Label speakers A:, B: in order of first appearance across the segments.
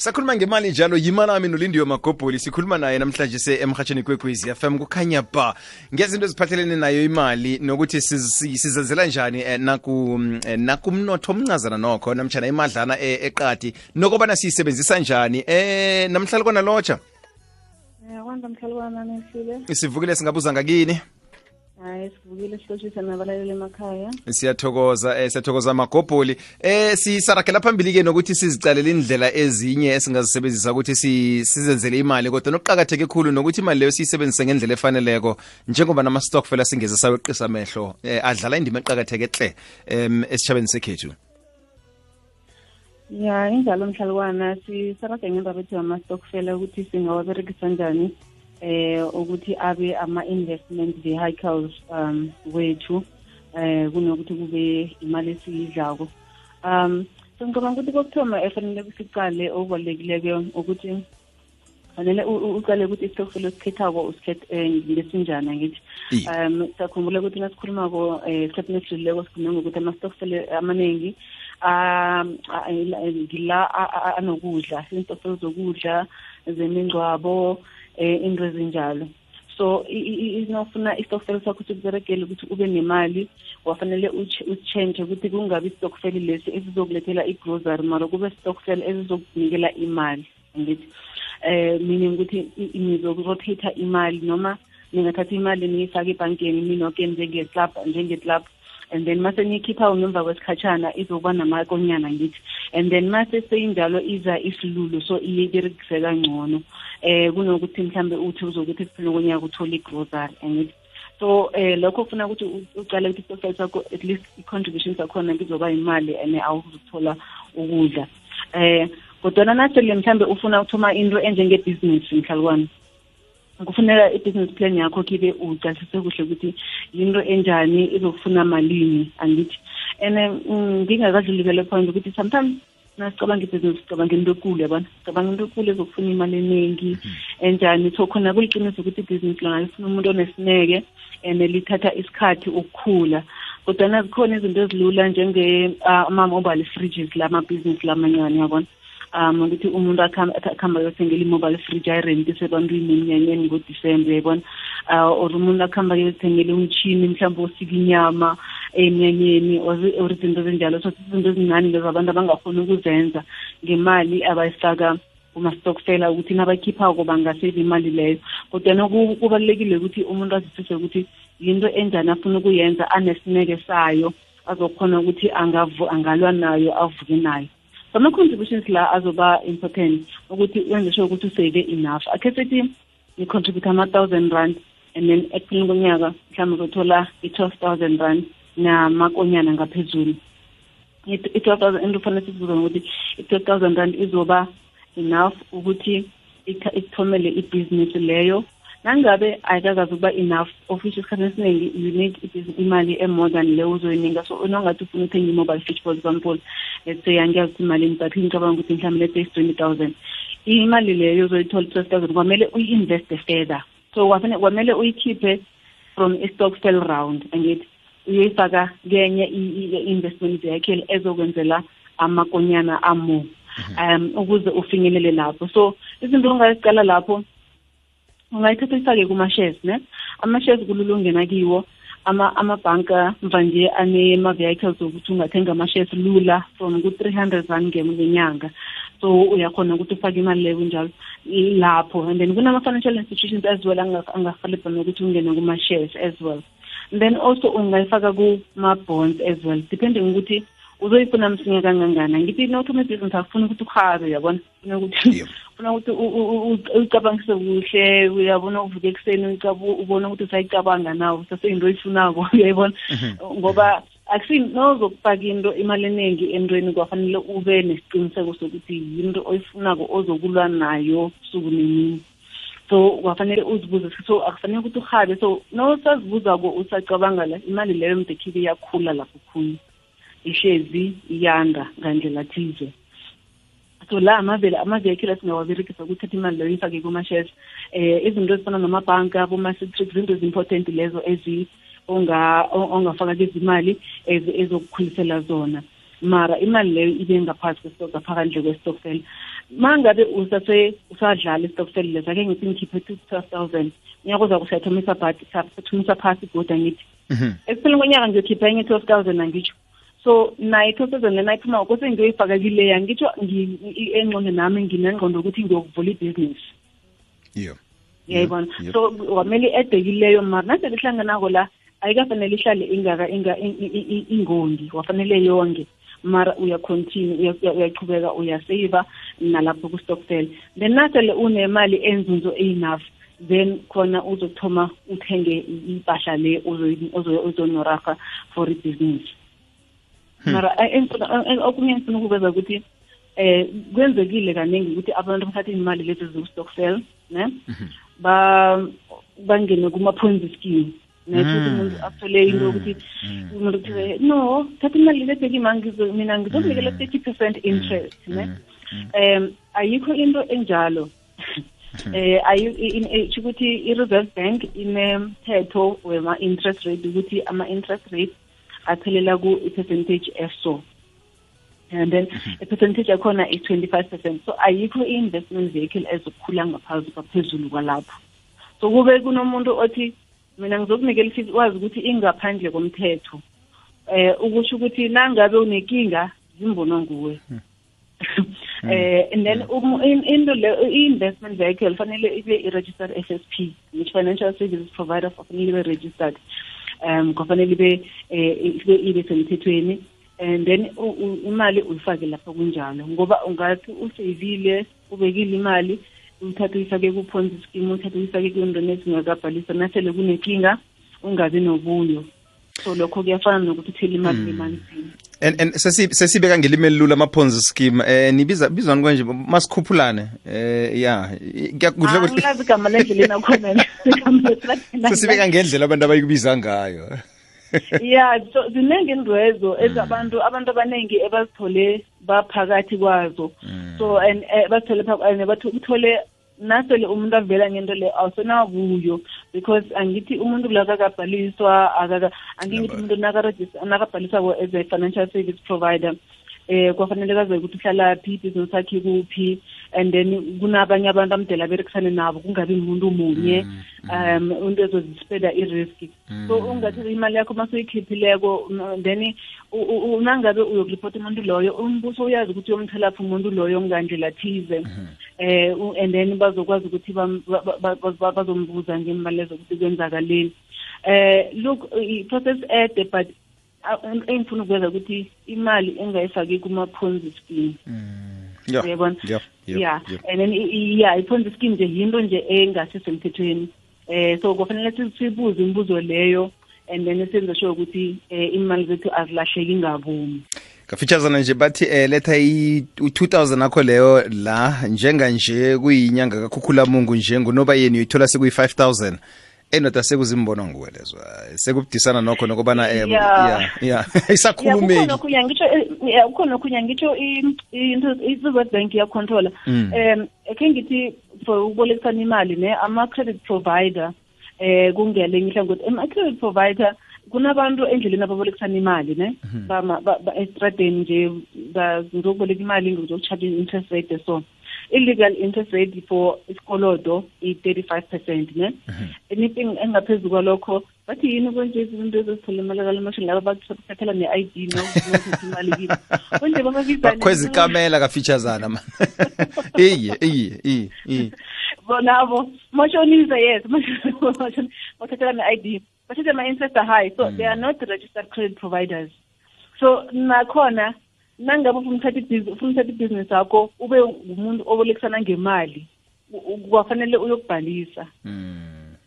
A: sakhuluma ngemali njalo yimalami nolindiwe magobholi sikhuluma naye namhlanje se-emhatsheni kwekwezi fm kukhanya ba. Ngezinto eziphathelene nayo imali nokuthi sizenzela njani eh, naku, eh, nakumnotho omncazana nokho namtshana imadlana eh, eqadi nokobana siyisebenzisa njani eh namhlali
B: kwanalotsha
A: sivukile singabuza ngakini
B: hayi sivukile sihlotshisa nabalaleli emakhaya.
A: Siyathokoza um siyathokoza magobholi eh sisaragela phambili ke nokuthi sizicalele indlela ezinye esingazisebenzisa ukuthi sizenzele imali kodwa nokuqakatheke khulu nokuthi imali leyo siyisebenzise ngendlela efaneleko njengoba nama-stockfela singeze saweqisa amehlo um adlala indima eqakatheke hle um esitshabeni sekhethu.
B: Ya injalo mhlalukwana sisarage ngendaba ethi ama-stockfela ukuthi singawaberekisa njani eh ukuthi abe ama-investment vehicles um wethu eh kunokuthi kube imali esiyidlako. Um so ngicabanga ukuthi kokuthoma efanele kusicale okubalulekileke ukuthi fanele ucale ukuthi isitokfela esikhethako usikhethe ngesinjani angithi um sakhumbula ukuthi nasikhulumako um esikhathini esidlulileko sikhulume ngokuthi ama-stokfela amaningi ngila anokudla izintokfela zokudla zemingcwabo eh into ezinjalo. So inofuna istokfel sakho ukuthi kuberekele ukuthi ube nemali wafanele uchange ukuthi kungabi istokfel lesi esizokulethela i-grocery mara kube stokfel esizokunikela imali. Ngithi eh meaning ukuthi nizokurotate imali noma ningathatha imali niyifake ebhankeni minoke njenge-club njenge-club and then mase niyikhipha ngemva kwesikhatshana izokuba namakonyana ngithi. And then mase seyinjalo iza isilulu so iyeberekise kangcono. Eh kunokuthi mhlambe uthi uzokuthi kuphela konyaka uthole i-grocery angithi so eh lokho kufuna ukuthi ucale ukuthi isocial sakho at least i-contribution sakhona kuzoba imali and awuzuthola ukudla. Eh kodwana nasele mhlambe ufuna ukuthoma into enjengebhizinisi mhlalukwane kufuneka i-business plan yakho kibe ucasise kuhle ukuthi yinto enjani izokufuna malini angithi. And ngingakadlulikele point ukuthi sometimes nasicabanga ibhizinisi sicabanga into ekulu yabona? Sicabanga into ekulu ezokufuna imali eningi enjani? So khona kuliqiniso ukuthi ibhizinisi lona lifuna umuntu onesineke and lithatha isikhathi ukukhula. Kodwana zikhona izinto ezilula njenge-ama-mobile fridges la amabhizinisi lamanyane yabona? Um ukuthi umuntu akuhamba yothengela i-mobile fridge ayirentise ebantwini emnyanyeni ngodisembe yabona? Uh, or umuntu akuhamba yothengela umchini mhlawumbe osika inyama emnyanyeni or izinto ezinjalo. So izinto ezincane lezo abantu abangakhoni ukuzenza ngemali abayifaka kuma-stockfela ukuthi nabakhiphako bangaseva imali leyo. Kodwa kubalulekile ukuthi umuntu azisise ukuthi yinto enjani afuna ukuyenza anesineke sayo azokhona ukuthi angalwa nayo avuke nayo. Ama-contributions la azoba important ukuthi wenze sure ukuthi usave enough. Akhe sethi ni-contribute ama-thousand rand and then ekupheleni konyaka mhlawumbe uzothola i-twelve thousand rand namakonyana ngaphezulu. I-twelve thousand into kufanele sikubuza ngokuthi i-twelve thousand rand izoba enough ukuthi ikuthomele ibhizinisi leyo nangabe ayikakazi ukuba enough of which isikhathi esiningi you need imali emore than leyo uzoyininga so nongathi ufuna uthenga i-mobile fish for example let's say angiyazi ukuthi imali but ngicabanga ukuthi mhlawumbe let's say twenty thousand. Imali leyo uzoyithola twelve thousand kwamele uyi-investe further. So kwamele uyikhiphe from i-stockfell round angithi uyoyifaka kenye i-investment vehicle ezokwenzela amakonyana amo um ukuze ufinyelele lapho. So izinto ongazicala lapho ungayithatha ifake kuma-shares ne? Ama-shares kulula ungena kiwo amabhanka mvanje anema-vehicles okuthi ungathenga ama-shares lula from ku-three hundred rand ngenyanga so uyakhona ukuthi ufake imali leyo kunjalo lapho. And then kunama-financial institutions as well angahelebha nokuthi ungene kuma-shares as well. Then also ungayifaka kuma-bonds as well. Depending ukuthi uzoyifuna msinya kangangani? Ngithi nawuthoma ibhizinisi akufuna ukuthi uhabe uyabona? Funa ukuthi funa ukuthi uyicabangise kuhle uyabona uvuke ekuseni ubona ukuthi usayicabanga nawe saseyinto oyifunako uyayibona? Ngoba akusinozokufaka into imali eningi entweni kwafanele ube nesiqiniseko sokuthi yinto oyifunako ozokulwa nayo suku nemini so kwafanele uzibuze so akufanele ukuthi uhabe so nosazibuzako usacabanga la imali leyo mdekhibe iyakhula lapho khunye ihlezi iyanda ngandlela thize so la amavele ama-vehicle esingawaberekisa ukuthatha imali leyo ifake kuma-shares eh izinto ezifana namabhanka boma-citrix zinto ezi-important lezo ongafaka imali ezokukhulisela zona. Mara imali leyo ibe ngaphasi kwesitock ngaphakandle kwestokfel mangabe usase usadlala istokfel leso ake ngithi ngikhiphe twelve thousand unyaka uza kusathomisa phasi ibhoda ngithi.
A: Mhm.
B: ekupheleni konyaka ngiyokhipha enye twelve thousand angitsho so naye twelve thousand lena iphuma kose ngiyoyifaka kileya ngitsho ngi- i- engqondo nami nginengqondo ukuthi ngiyokuvula ibhizinisi
A: Yep.
B: yayibona?
A: Yep.
B: so kwamele edekileyo mara nasele ihlanganako la ayikafanele ihlale ingaka inga- i- i- i- ingondi. Wafanele yonke. Mara uyacontinue uya- uya- uyachubeka uyaseva nalapho ku-stockfel then nasele unemali enzunzo enough then khona uzokuthoma uthenge i- impahla le uzoyi- uzo- uzonyoraha for ibhizinisi mara eh, engifuna- eh, okunye engifuna ukuveza ukuthi eh kwenzekile kaningi ukuthi abantu bathathe imali lezi ziku-stockfel ne? Ba bangene kuma-ponzi scheme nmuntu umuntu athole into yokuthi umuntu kuthiwe no thatha imali lebhekima mina ngizokunikela thirty percent interest ne? Um ayikho into enjalo. Eh ayi ukuthi i-reserve bank inemthetho wema-interest rate ukuthi ama-interest rate aphelela ku-percentage eso. And then i-percentage yakhona is 25 percent. So ayikho i-investment vehicle ezokukhula ngaphansi kwaphezulu kwalapho. So kube kunomuntu othi mina ngizokunikela ififty wazi ukuthi ingaphandle komthetho. Eh ukusho ukuthi nangabe unenkinga zimbonwa nguwe. Eh and then um, in, into le i-investment vehicle fanele ibe i-registered FSP which financial services provider fanele ibe registered um kufanele ibe eh, ibe ibe semthethweni. And then imali uyifake lapha kunjalo ngoba ungathi usavile ubekile imali uyithathe uyifake ku-ponzi scheme uyithathe uyifake kwintweni ezingakabhalisa nasele kunenkinga ungabi nobuyo. So lokho kuyafana nokuthi uthele imali emanzini
A: and and sesi- sesibeka ngelimi elilula ama-ponzi scheme. Eh nibiza bizwani konje masikhuphulane. Eh ya kuyakudla kuhle.
B: Angilazi igama lendleleni akhona
A: sesibeka ngendlela abantu abayikubiza ngayo.
B: Ya so ziningi indwezo ezabantu abantu abaningi ebazithole baphakathi kwazo. So and eh, bazithole phak- and batho- uthole nasele umuntu avela ngento le awusenabuyo because angithi umuntu la akakabhaliswa akaka angingithi umuntu nakaregis- nakabhaliswako as a financial service provider eh kwafanele kaze ukuthi uhlalaphi ibhizinisi yakhe kuphi and then kunabanye abantu amdela aberekisane nabo kungabi umuntu munye um into ezozispeda i-risk. So ungathi imali yakho masuyikhiphileko um, then u- u- u- nangabe uyokuripota umuntu loyo umbuso uyazi ukuthi uyomthelaphi umuntu loyo ngandlela thize. Eh u- and then bazokwazi ukuthi bam- ba- ba- ba- ba- bazombuza ngemali lezo ukuthi kwenzakaleni. Eh look i-process ede but uh, engifuna ukuveza ukuthi imali engayifaki kuma-ponzi scheme.
A: Yeah,
B: uyabona
A: yeah, yeah,
B: yeah
A: yeah.
B: and then i- i- yeah i-ponzi scheme nje yinto nje engasisemthethweni eh so kufanele si- sibuze imibuzo leyo and then senze sure ukuthi eh imali zethu azilahleki ngabumi
A: ngafitshazana nje bathi eh letha i-2000 akho leyo la njenganje kuyinyanga kakhukhulamungu nje ngunobayeni uyithola sekuyi-5000 endoda sekuzimbono nguwe lezo Hayi, sekubudisana nokho nokubana eh,
B: Yeah.
A: yeah, yeah.
B: ya kukhona
A: isakhulumeki
B: okhunye ngitsho eh, ya, kukhona okhunye ngitsho i- into i-reserve bank iyacontrola
A: Mm.
B: um ekhe ngithi for ukubolekisana imali ne ama-credit provider eh kungelenye ihlangothi ama-credit provider kunabantu endleleni ababolekisana imali ne Bama- ba- ba- estradeni nje ba- ngizokuboleka imali ngizokucharge i-interest rate so illegal interest rate for isikolodo i-thirty-five percent ne? Anything engaphezu kwalokho bathi yini konje izinto ezizithole imali kalamashini laba bakuthathela ne-i d nothatha imali kini. Konje bamabizane
A: bakhweza ikamela kafitshazana man. Iye iye iye iye.
B: Bonabo mashonisa yes bathathelana ne-i d. Bathatha ama-interest high so they are not registered credit providers. So nakhona nangabe ufuna uthatha ibhizi- ufuna uthatha ibhizinisi yakho ube ngumuntu obolekisana ngemali u- u- kwafanele uyokubhalisa.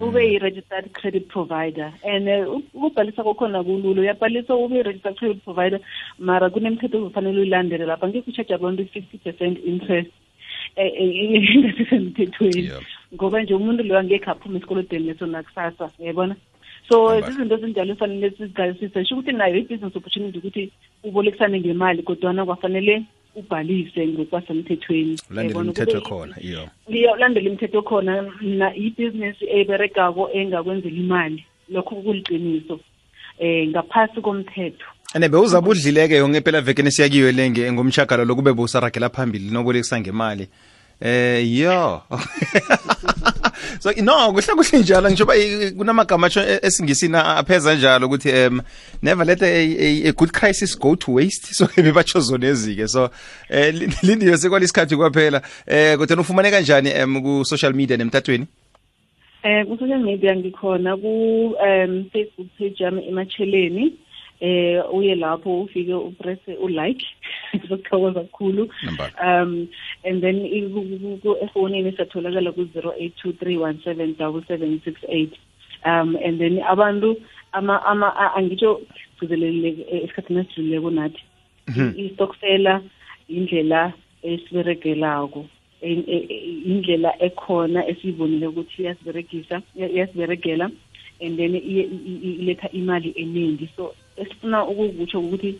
B: Ube yi-registered credit provider. And eh, u- ukubhalisa kwakhona kulula. Uyabhalisa ube yi-registered credit provider mara kunemithetho ozofanele uyilandele lapha. Ngeke uchaje abantu i-fifty percent interest eh, eh, engasisemthethweni
A: Yep.
B: ngoba nje umuntu loyo angekhe aphume esikolodeni leso nakusasa uyayibona? So
A: Right.
B: zizinto ezinjalo kufanele sizigalisise sho ukuthi nayo i-business opportunity ukuthi ubolekisane ngemali kodwana kwafanele ubhalise ngokwasemthethweni.
A: Ulandela
B: Uyayibona?
A: imithetho
B: Kube-
A: khona iyo.
B: Ngiyolandela imithetho khona na ibhizinisi eberegago engakwenzela imali. Lokho kuliqiniso. Eh ngaphasi komthetho.
A: Ene bewuzabe udlileke yonke phela vekeni siyakiyo lenge ngomshagalo lokube busaragela phambili nobolekisa ngemali. Eh yo. so no kuhle kuhle njalo. Ngisho kunamagama atsho esingisini apheza njalo ukuthi um never let a, a, a good crisis go to waste. So bebatsho zona ezike. So eh lindiwe sekwalesikhathi kwaphela. Eh kodwa ufumane kanjani um ku social media nemtatweni?
B: Eh ku social media ngikhona ku um Facebook page yami ematsheleni eh uye lapho ufike upress ulike ngizokuthokoza kakhulu. Um and then efonini satholakala ku 0823177768 um and then abantu ama ama angitsho gcizelele esikhathini esidluleko nathi istokfela indlela esiberegelako indlela ekhona esiyibonile ukuthi iyasiberegisa iyasiberegela and then iletha imali eningi so esifuna ukukutsho ukuthi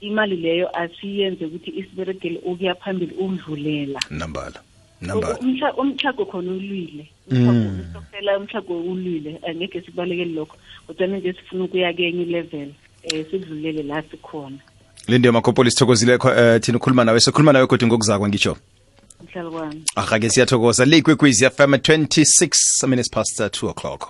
B: imali leyo asiyenze ukuthi isiberegele ukuya phambili undlulela
A: nambala nambala.
B: Umhlago khona ulwile. Umhlagosokufela umhlago ulwile. Angeke sikubalekele lokho kodwa nje sifuna ukuya kenye ilevel um sikudlulele la sikhona.
A: Lindiwe makhopoli sithokozile uh, thina ukhuluma nawe sikhuluma nawe kodwa ngokuzakwa ngitsho.
B: Mhlalo kwami
A: ahake siyathokoza. Le ikwekwezi fm 26 minutes past uh, 2 o'clock.